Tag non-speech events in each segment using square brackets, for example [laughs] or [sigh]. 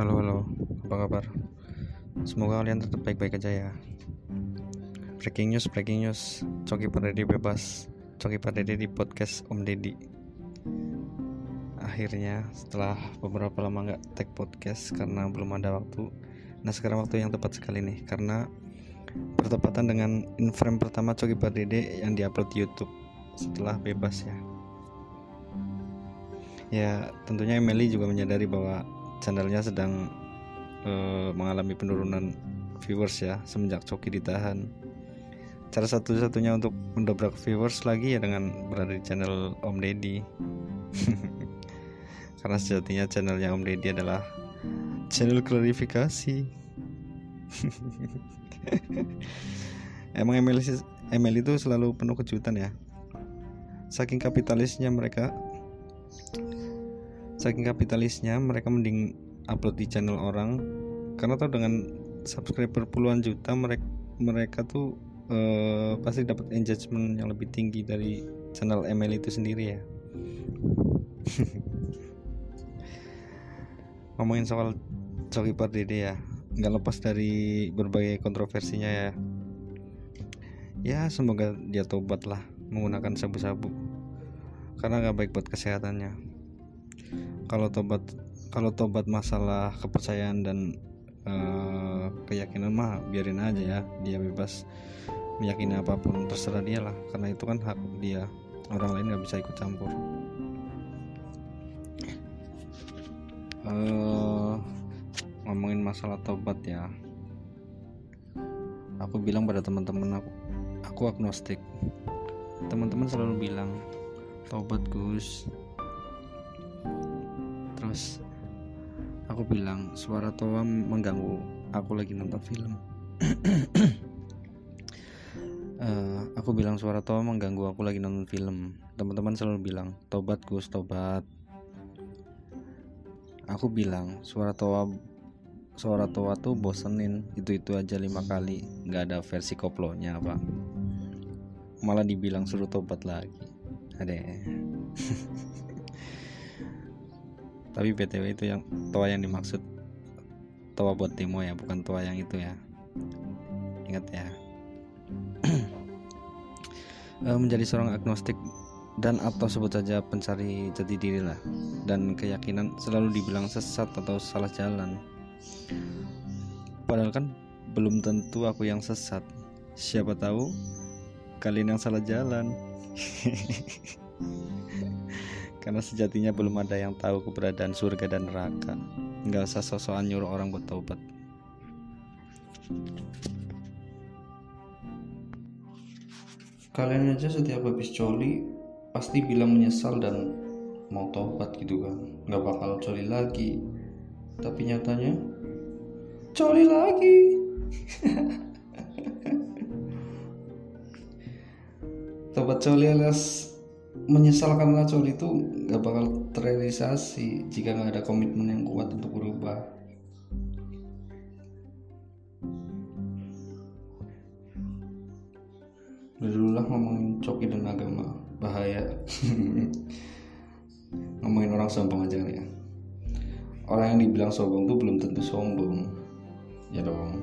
Halo halo, apa kabar? Semoga kalian tetap baik-baik aja ya. Breaking news, breaking news. Coki Pardede bebas. Coki Pardede di podcast Om Deddy. Akhirnya setelah beberapa lama nggak tag podcast karena belum ada waktu. Nah sekarang waktu yang tepat sekali nih karena bertepatan dengan inframe pertama Coki Pardede yang diupload di YouTube setelah bebas ya. Ya tentunya Emily juga menyadari bahwa channelnya sedang uh, mengalami penurunan viewers ya semenjak Coki ditahan. Cara satu-satunya untuk mendobrak viewers lagi ya dengan berada di channel Om Deddy. [laughs] Karena sejatinya channelnya Om Deddy adalah channel klarifikasi. [laughs] Emang Emily ML itu selalu penuh kejutan ya. Saking kapitalisnya mereka saking kapitalisnya mereka mending upload di channel orang. Karena tau dengan subscriber puluhan juta mereka mereka tuh uh, pasti dapat engagement yang lebih tinggi dari channel ML itu sendiri ya. [laughs] Ngomongin soal Coki Pardede ya. Nggak lepas dari berbagai kontroversinya ya. Ya semoga dia tobat lah menggunakan sabu-sabu. Karena nggak baik buat kesehatannya kalau tobat kalau tobat masalah kepercayaan dan uh, keyakinan mah biarin aja ya. Dia bebas meyakini apa pun terserah dia lah. Karena itu kan hak dia. Orang lain nggak bisa ikut campur. Uh, ngomongin masalah tobat ya. Aku bilang pada teman-teman aku aku agnostik. Teman-teman selalu bilang tobat Gus terus aku bilang suara Toa mengganggu. Aku lagi nonton film. Uh, [clears throat] aku bilang suara Toa mengganggu. Aku lagi nonton film. Teman-teman selalu bilang tobat Gus tobat. Aku bilang suara Toa suara Toa tuh bosenin. Itu-itu aja lima kali. Nggak ada versi koplonya apa malah dibilang suruh tobat lagi. Ada [laughs] tapi btw itu yang toa yang dimaksud toa buat demo ya bukan toa yang itu ya. Ingat ya. [clears throat] Eh, menjadi seorang agnostik dan atau sebut saja pencari jati diri lah. Dan keyakinan selalu dibilang sesat atau salah jalan. Padahal kan belum tentu aku yang sesat. Siapa tahu kalian yang salah jalan [laughs] karena sejatinya belum ada yang tahu keberadaan surga dan neraka. Nggak usah sosokan nyuruh orang buat taubat. Kalian aja setiap habis coli pasti bilang menyesal dan mau taubat gitu kan. Nggak bakal coli lagi. Tapi nyatanya coli lagi. [laughs] Tobat coli alias menyesal karena coli itu gak bakal terrealisasi jika nggak ada komitmen yang kuat untuk berubah. Dulu lah ngomongin coki dan agama bahaya. [laughs] Ngomongin orang sombong aja ya. Orang yang dibilang sombong tuh belum tentu sombong. Ya dong.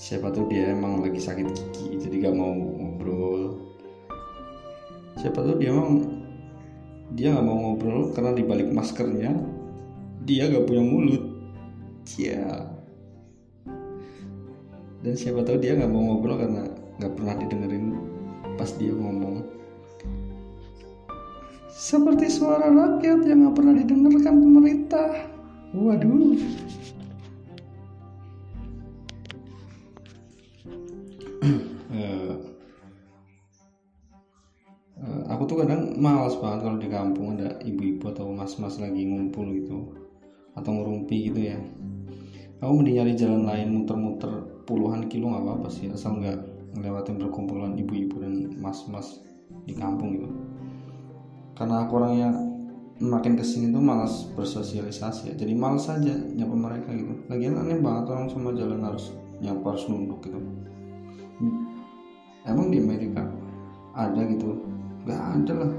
Siapa tuh dia emang lagi sakit gigi jadi gak mau ngobrol siapa tahu dia emang dia nggak mau ngobrol karena di balik maskernya dia gak punya mulut. Ya dan siapa tahu dia nggak mau ngobrol karena nggak pernah didengerin pas dia ngomong. Seperti suara rakyat yang nggak pernah didengarkan pemerintah. Waduh males banget kalau di kampung ada ibu-ibu atau mas-mas lagi ngumpul gitu. Atau ngerumpi gitu ya. Aku mending nyari jalan lain muter-muter puluhan kilo nggak apa-apa sih asal nggak ngelewatin perkumpulan ibu-ibu dan mas-mas di kampung gitu. Karena aku orangnya makin ke sini tuh malas bersosialisasi ya. Jadi malas aja nyapa mereka gitu. Lagian aneh banget orang semua jalan harus nyapa harus nunduk gitu. Emang di Amerika ada gitu? Nggak ada lah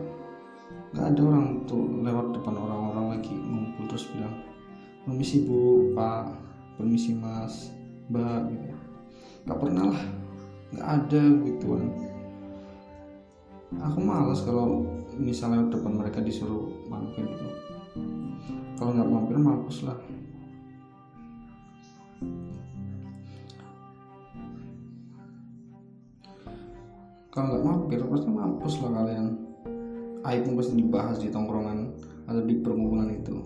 nggak ada orang tuh lewat depan orang-orang lagi ngumpul terus bilang permisi bu pak. Permisi mas. Mbak gitu. Nggak pernah lah. Nggak ada gituan aku malas kalau misalnya depan mereka disuruh mampir gitu. Kalau nggak mampir mampus lah. Kalau nggak mampir pasti mampus lah kalian aib pun pasti dibahas di tongkrongan atau di perkumpulan itu.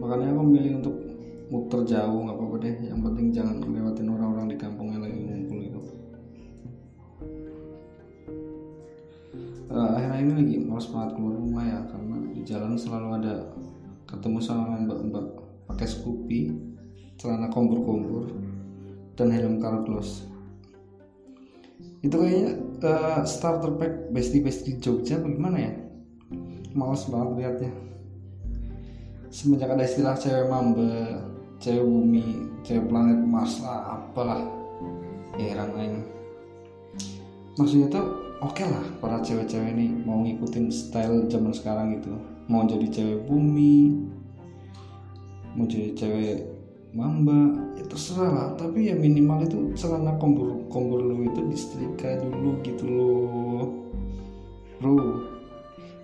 Makanya aku memilih untuk muter jauh nggak apa-apa deh. Yang penting jangan lewatin orang-orang di kampung yang lagi ngumpul gitu uh, akhir-akhir ini lagi malas banget keluar rumah ya karena di jalan selalu ada ketemu sama mbak-mbak pakai Scoopy celana kompor-kompor dan helm car gloss. Itu kayaknya uh, starter pack bestie bestie Jogja bagaimana ya males banget liatnya. Semenjak ada istilah cewek mamba cewek bumi cewek planet Mars lah apalah. Heran aja maksudnya tuh oke okay lah para cewek-cewek ini mau ngikutin style zaman sekarang gitu. Mau jadi cewek bumi mau jadi cewek mamba ya terserah lah. Tapi ya minimal itu celana kombur kombur lu itu disetrika dulu gitu loh. Bro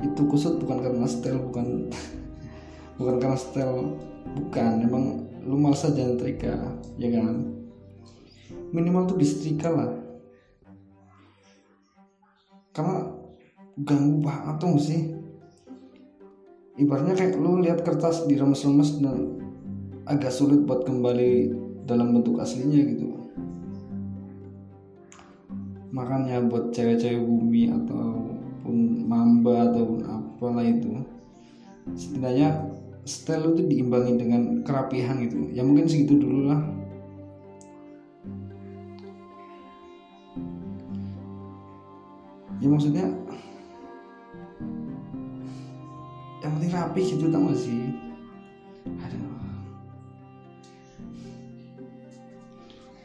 itu kusut bukan karena style bukan [laughs] bukan karena style bukan emang lu malas aja nyetrika ya kan? Minimal tuh disetrika lah. Karena ganggu banget tuh sih. Ibaratnya kayak lu lihat kertas diremes-remes dan agak sulit buat kembali dalam bentuk aslinya gitu. Makanya buat cewek-cewek bumi setidaknya style itu diimbangi dengan kerapihan gitu. Ya mungkin segitu dulu lah. Ya maksudnya yang penting rapi gitu tau gak sih. Aduh.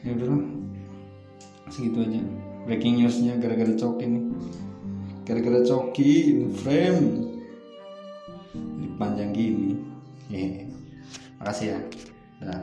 Ya udahlah segitu aja breaking newsnya gara-gara coki nih. Gara-gara coki in frame panjang gini. Yeah. makasih ya. Dah